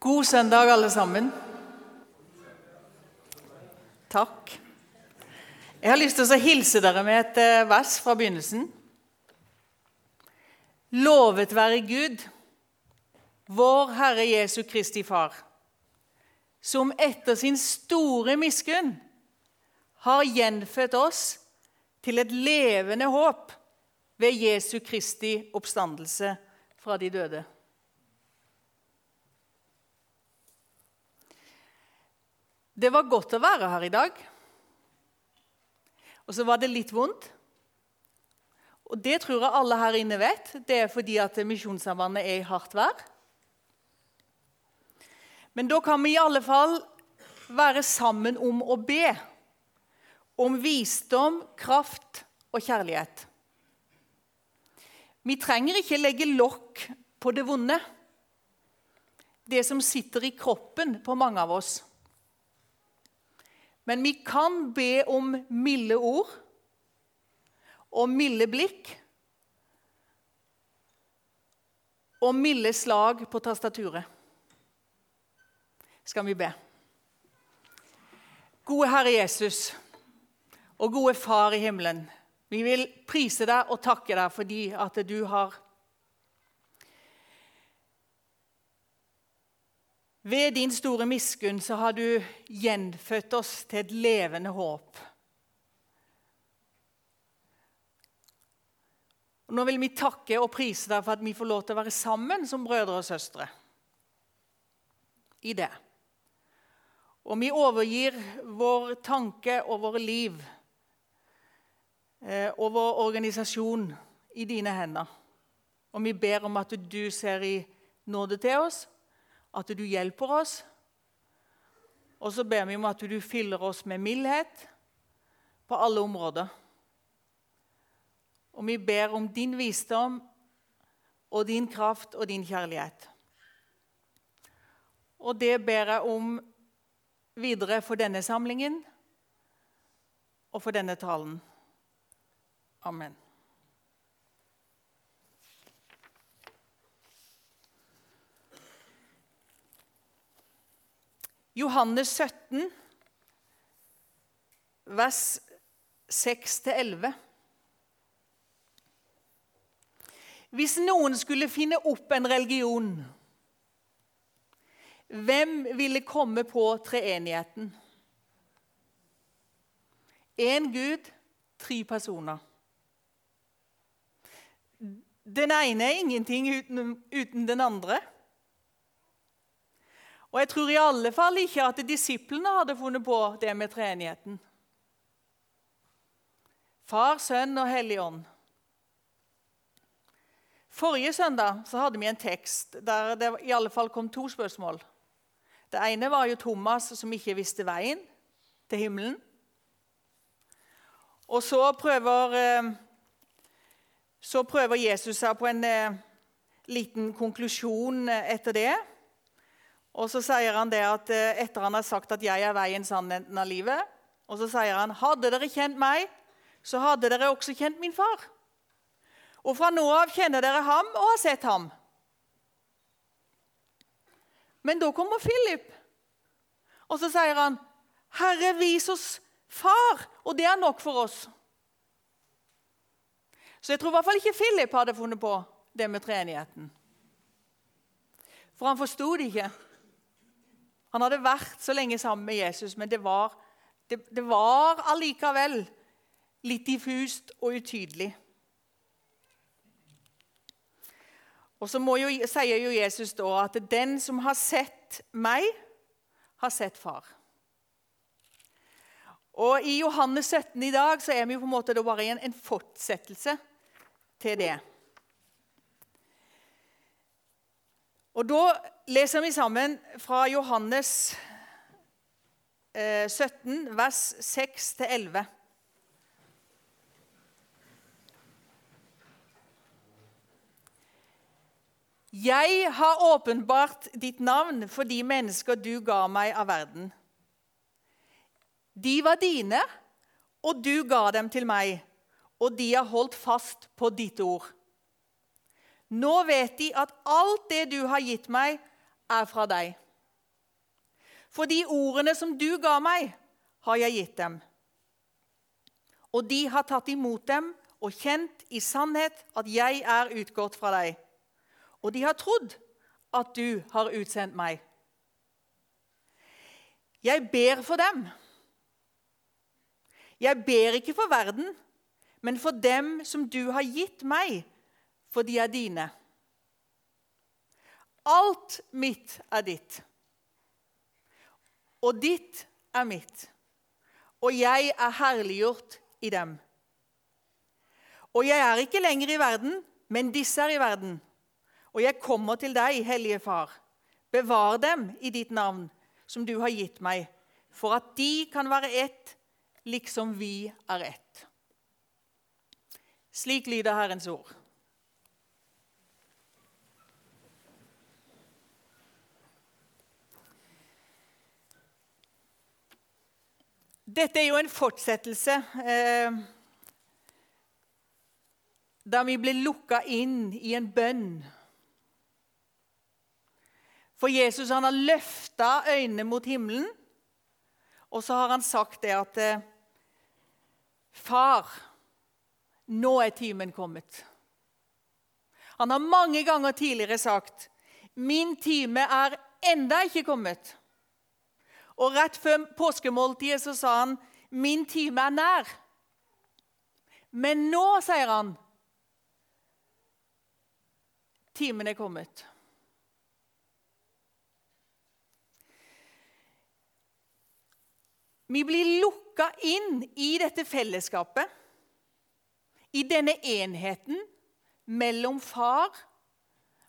God søndag, alle sammen. Takk. Jeg har lyst til å hilse dere med et eh, vers fra begynnelsen. Lovet være Gud, vår Herre Jesu Kristi Far, som etter sin store miskunn har gjenfødt oss til et levende håp ved Jesu Kristi oppstandelse fra de døde. Det var godt å være her i dag. Og så var det litt vondt. Og det tror jeg alle her inne vet. Det er fordi at Misjonssambandet er i hardt vær. Men da kan vi i alle fall være sammen om å be. Om visdom, kraft og kjærlighet. Vi trenger ikke legge lokk på det vonde. Det som sitter i kroppen på mange av oss. Men vi kan be om milde ord og milde blikk og milde slag på tastaturet. Skal vi be. Gode Herre Jesus og gode Far i himmelen. Vi vil prise deg og takke deg fordi at du har Ved din store miskunn så har du gjenfødt oss til et levende håp. Og nå vil vi takke og prise deg for at vi får lov til å være sammen som brødre og søstre i det. Og vi overgir vår tanke og våre liv eh, og vår organisasjon i dine hender. Og vi ber om at du ser i nåde til oss at du hjelper oss. Og så ber vi om at du fyller oss med mildhet på alle områder. Og vi ber om din visdom og din kraft og din kjærlighet. Og det ber jeg om videre for denne samlingen og for denne talen. Amen. Johannes 17, vers 6-11. Hvis noen skulle finne opp en religion, hvem ville komme på treenigheten? Én Gud, tre personer. Den ene er ingenting uten, uten den andre. Og jeg tror i alle fall ikke at disiplene hadde funnet på det med treenigheten. Far, Sønn og Hellig Ånd. Forrige søndag så hadde vi en tekst der det i alle fall kom to spørsmål. Det ene var jo Thomas som ikke visste veien til himmelen. Og så prøver, eh, så prøver Jesus seg på en eh, liten konklusjon etter det. Og så sier han det at eh, etter han har sagt at 'jeg er veien, sannheten av livet', og så sier han 'hadde dere kjent meg, så hadde dere også kjent min far'. Og fra nå av kjenner dere ham og har sett ham. Men da kommer Philip, og så sier han, 'Herre, vis oss far, og det er nok for oss'. Så jeg tror i hvert fall ikke Philip hadde funnet på det med treenigheten. For han forsto det ikke. Han hadde vært så lenge sammen med Jesus, men det var, det, det var allikevel litt diffust og utydelig. Og så jo, sier jo Jesus da at 'den som har sett meg, har sett far'. Og I Johannes 17 i dag så er vi jo på en måte bare i en, en fortsettelse til det. Og Da leser vi sammen fra Johannes 17, eh, vers 6-11. Jeg har åpenbart ditt navn for de mennesker du ga meg av verden. De var dine, og du ga dem til meg, og de har holdt fast på ditt ord. Nå vet de at alt det du har gitt meg, er fra deg. For de ordene som du ga meg, har jeg gitt dem. Og de har tatt imot dem og kjent i sannhet at jeg er utgått fra deg. Og de har trodd at du har utsendt meg. Jeg ber for dem. Jeg ber ikke for verden, men for dem som du har gitt meg, for de er dine. Alt mitt er ditt, og ditt er mitt, og jeg er herliggjort i dem. Og jeg er ikke lenger i verden, men disse er i verden. Og jeg kommer til deg, Hellige Far. Bevar dem i ditt navn, som du har gitt meg, for at de kan være ett, liksom vi er ett. Slik lyder Herrens ord. Dette er jo en fortsettelse eh, da vi ble lukka inn i en bønn. For Jesus han har løfta øynene mot himmelen, og så har han sagt det at eh, Far, nå er timen kommet. Han har mange ganger tidligere sagt min time er enda ikke kommet. Og rett før påskemåltidet så sa han min time er nær. Men nå, sier han, timen er kommet. Vi blir lukka inn i dette fellesskapet, i denne enheten mellom far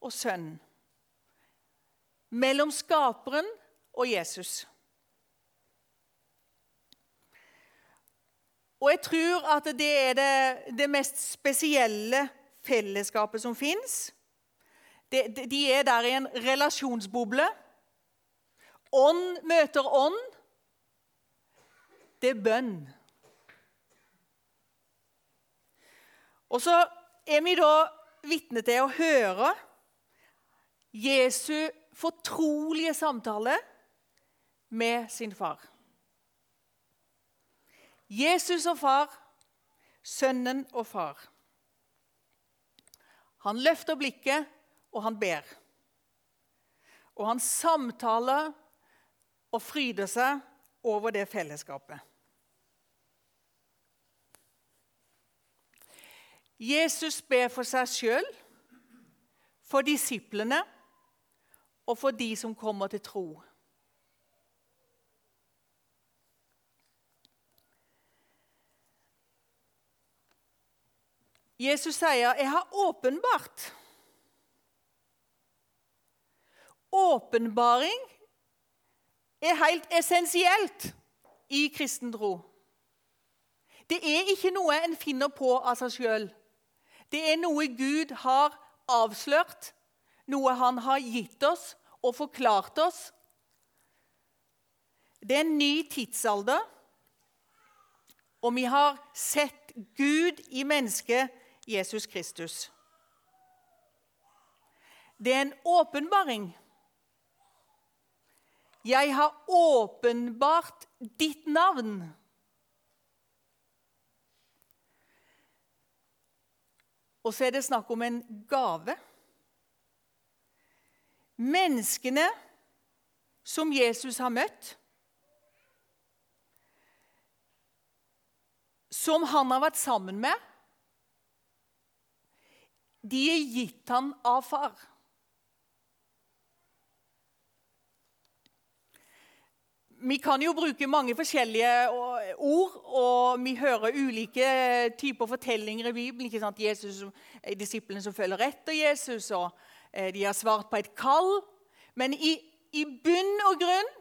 og sønn. Mellom skaperen og Jesus. Og jeg tror at det er det, det mest spesielle fellesskapet som fins. De, de er der i en relasjonsboble. Ånd møter ånd det er bønn. Og så er vi da vitne til å høre Jesu fortrolige samtale med sin far. Jesus og far, sønnen og far. Han løfter blikket, og han ber. Og han samtaler og fryder seg over det fellesskapet. Jesus ber for seg sjøl, for disiplene og for de som kommer til tro. Jesus sier, 'Jeg har åpenbart'. Åpenbaring er helt essensielt i kristen tro. Det er ikke noe en finner på av seg sjøl. Det er noe Gud har avslørt, noe han har gitt oss og forklart oss. Det er en ny tidsalder, og vi har sett Gud i mennesket Jesus Kristus. Det er en åpenbaring. Jeg har åpenbart ditt navn. Og så er det snakk om en gave. Menneskene som Jesus har møtt, som han har vært sammen med, de er gitt han av far. Vi kan jo bruke mange forskjellige ord, og vi hører ulike typer fortellinger i Bibelen. ikke sant? Jesus, Disiplene som følger etter Jesus, og eh, de har svart på et kall. Men i, i bunn og grunn,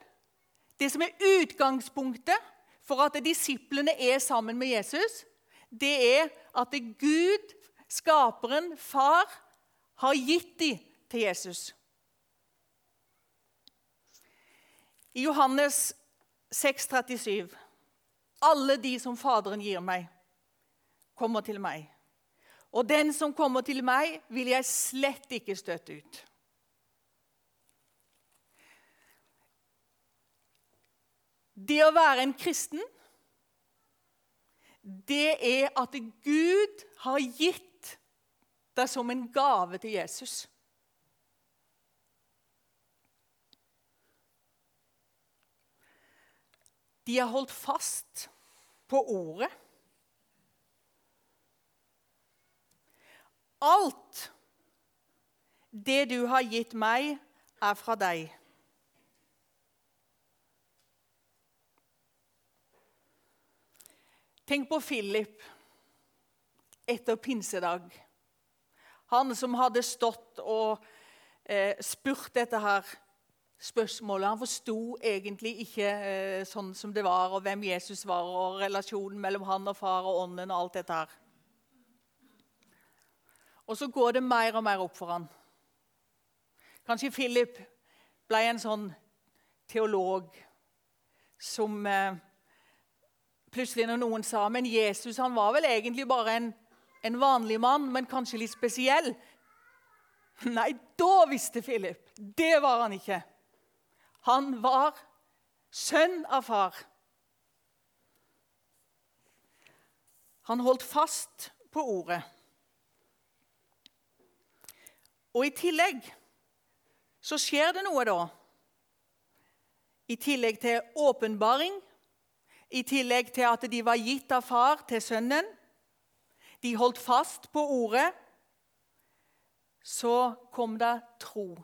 det som er utgangspunktet for at disiplene er sammen med Jesus, det er at det Gud, skaperen, far, har gitt dem til Jesus. I Johannes 6, 37 Alle de som Faderen gir meg, kommer til meg. Og den som kommer til meg, vil jeg slett ikke støte ut. Det å være en kristen, det er at Gud har gitt deg som en gave til Jesus. De har holdt fast på ordet. Alt det du har gitt meg, er fra deg. Tenk på Philip etter pinsedag. Han som hadde stått og eh, spurt dette her spørsmålet. Han forsto egentlig ikke eh, sånn som det var, og hvem Jesus var, og relasjonen mellom han og far og ånden og alt dette her. Og så går det mer og mer opp for han. Kanskje Philip ble en sånn teolog som eh, Plutselig når noen sa men Jesus han var vel egentlig bare en, en vanlig mann, men kanskje litt spesiell. Nei, da visste Philip. Det var han ikke. Han var sønn av far. Han holdt fast på ordet. Og i tillegg så skjer det noe da. I tillegg til åpenbaring, i tillegg til at de var gitt av far til sønnen, de holdt fast på ordet, så kom det tro.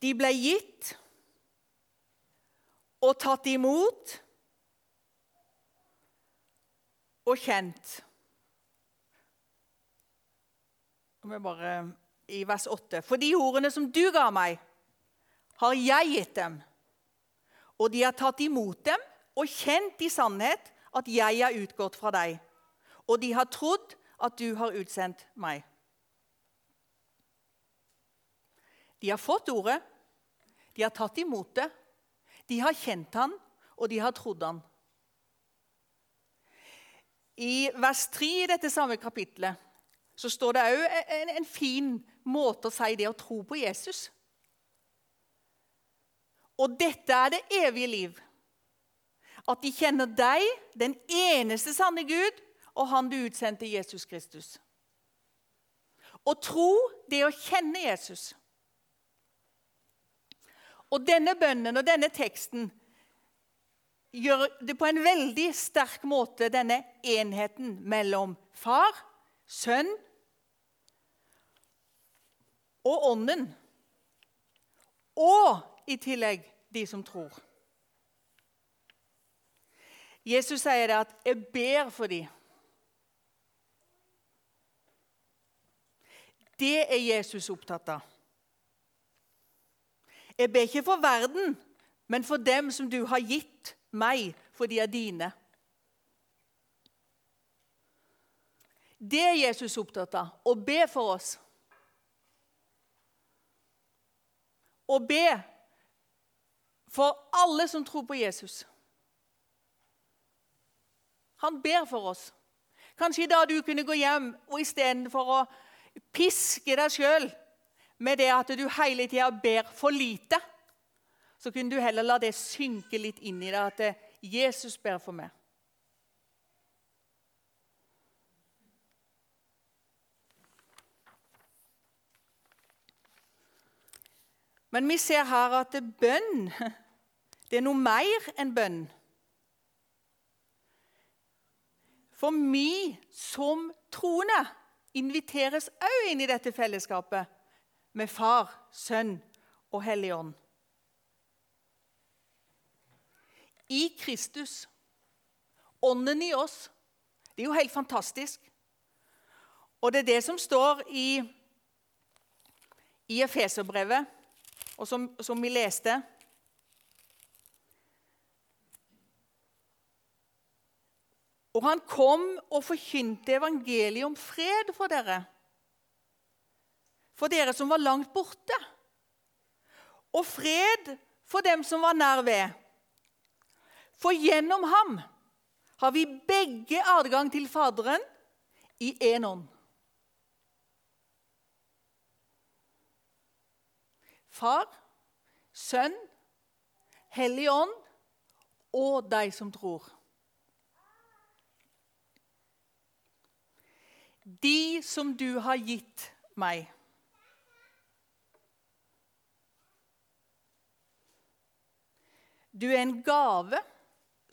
De ble gitt og tatt imot og kjent. Vi Bare, I vers 8.: For de ordene som du ga meg, har jeg gitt dem. Og de har tatt imot dem og kjent i sannhet at jeg er utgått fra deg. Og de har trodd at du har utsendt meg. De har fått ordet, de har tatt imot det, de har kjent han, og de har trodd han. I vers 3 i dette samme kapitlet så står det òg en, en, fin måte å si det å tro på Jesus. Og dette er det evige liv. At de kjenner deg, den eneste sanne Gud, og Han du utsendte, Jesus Kristus. Å tro, det å kjenne Jesus. Og denne bønnen og denne teksten gjør det på en veldig sterk måte denne enheten mellom far, sønn og ånden. Og i tillegg de som tror. Jesus sier det at 'jeg ber for dem'. Det er Jesus opptatt av. Jeg ber ikke for verden, men for dem som du har gitt meg, for de er dine. Det er Jesus opptatt av. Å be for oss. Å be for alle som tror på Jesus. Han ber for oss. Kanskje i dag du kunne gå hjem og istedenfor å piske deg sjøl med det at du hele tida ber for lite, så kunne du heller la det synke litt inn i deg at Jesus ber for meg. Men vi ser her at bønn det er noe mer enn bønn. For vi som troende inviteres òg inn i dette fellesskapet med Far, Sønn og Hellig Ånd. I Kristus, ånden i oss. Det er jo helt fantastisk. Og det er det som står i, i Efeserbrevet, og som, som vi leste. Og han kom og forkynte evangeliet om fred for dere for dere som var langt borte, og fred for dem som var nær ved. For gjennom ham har vi begge adgang til Faderen i én ånd. Far, Sønn, Hellig Ånd og deg som tror. De som du har gitt meg. Du er en gave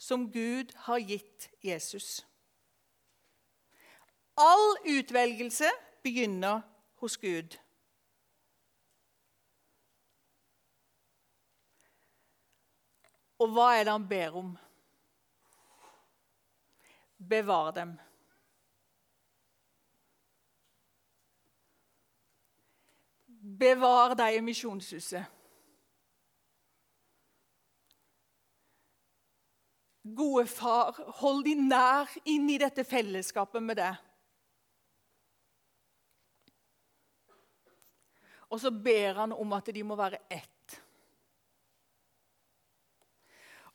som Gud har gitt Jesus. All utvelgelse begynner hos Gud. Og hva er det han ber om? Bevar dem. Bevar deg i misjonshuset. Gode far, hold de nær inn i dette fellesskapet med deg. Og så ber han om at de må være ett.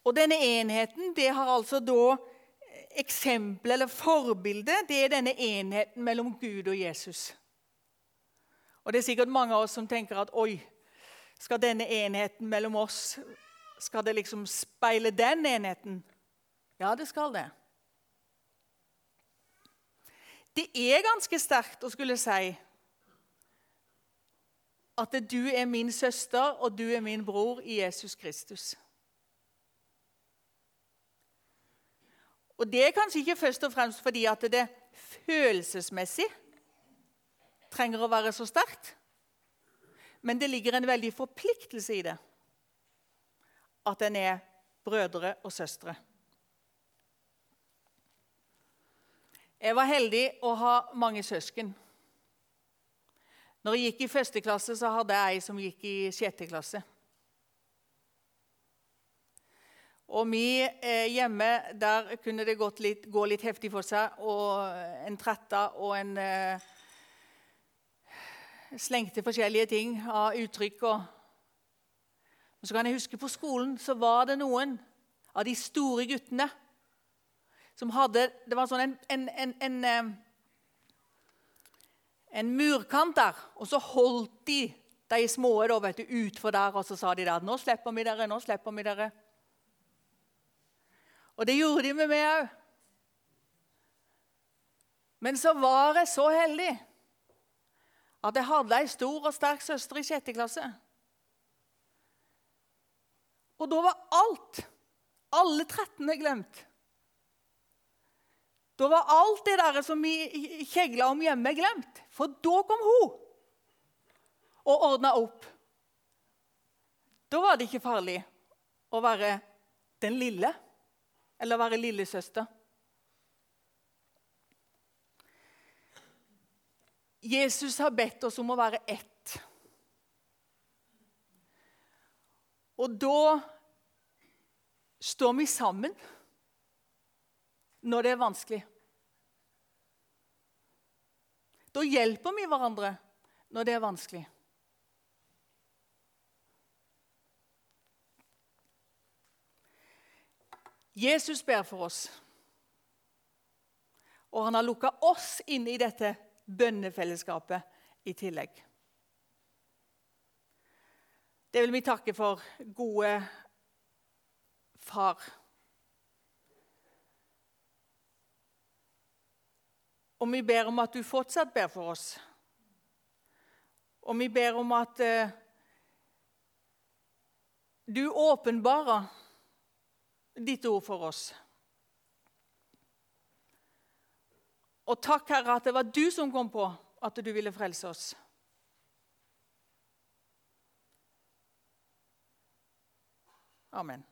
Og denne enheten det har altså da eksempel eller forbilde. Det er denne enheten mellom Gud og Jesus. Og Det er sikkert mange av oss som tenker at oi, skal denne enheten mellom oss skal det liksom speile den enheten? Ja, det skal det. Det er ganske sterkt å skulle si at du er min søster og du er min bror i Jesus Kristus. Og Det er kanskje ikke først og fremst fordi at det følelsesmessig trenger å være så sterkt. Men det ligger en veldig forpliktelse i det. At en er brødre og søstre. Jeg var heldig å ha mange søsken. Når jeg gikk i første klasse, så hadde jeg ei som gikk i sjette klasse. Og vi eh, hjemme der kunne det litt, gå litt heftig for seg. Og en tretta og en eh, slengte forskjellige ting av uttrykk. Og, så kan jeg huske På skolen så var det noen av de store guttene som hadde Det var sånn en, en, en, en, eh, murkant der, og så holdt de de små da, vet utfor der, og så sa de der 'Nå slipper vi dere, nå slipper vi dere'. Og det gjorde de med meg òg. Men så var jeg så heldig at jeg hadde ei stor og sterk søster i sjette klasse. Og da var alt, alle 13 glemt. Da var alt det der som vi kjegla om hjemme, glemt. For da kom hun og ordna opp. Da var det ikke farlig å være den lille eller være lillesøster. Jesus har bedt oss om å være ett. Og da står vi sammen når det er vanskelig. Da hjelper vi hverandre når det er vanskelig. Jesus ber for oss, og han har lukka oss inn i dette bønnefellesskapet i tillegg. Det vil vi takke for, gode far. Og vi ber om at du fortsatt ber for oss. Og vi ber om at uh, du åpenbarer ditt ord for oss. Og takk, Herre, at det var du som kom på at du ville frelse oss. Amen.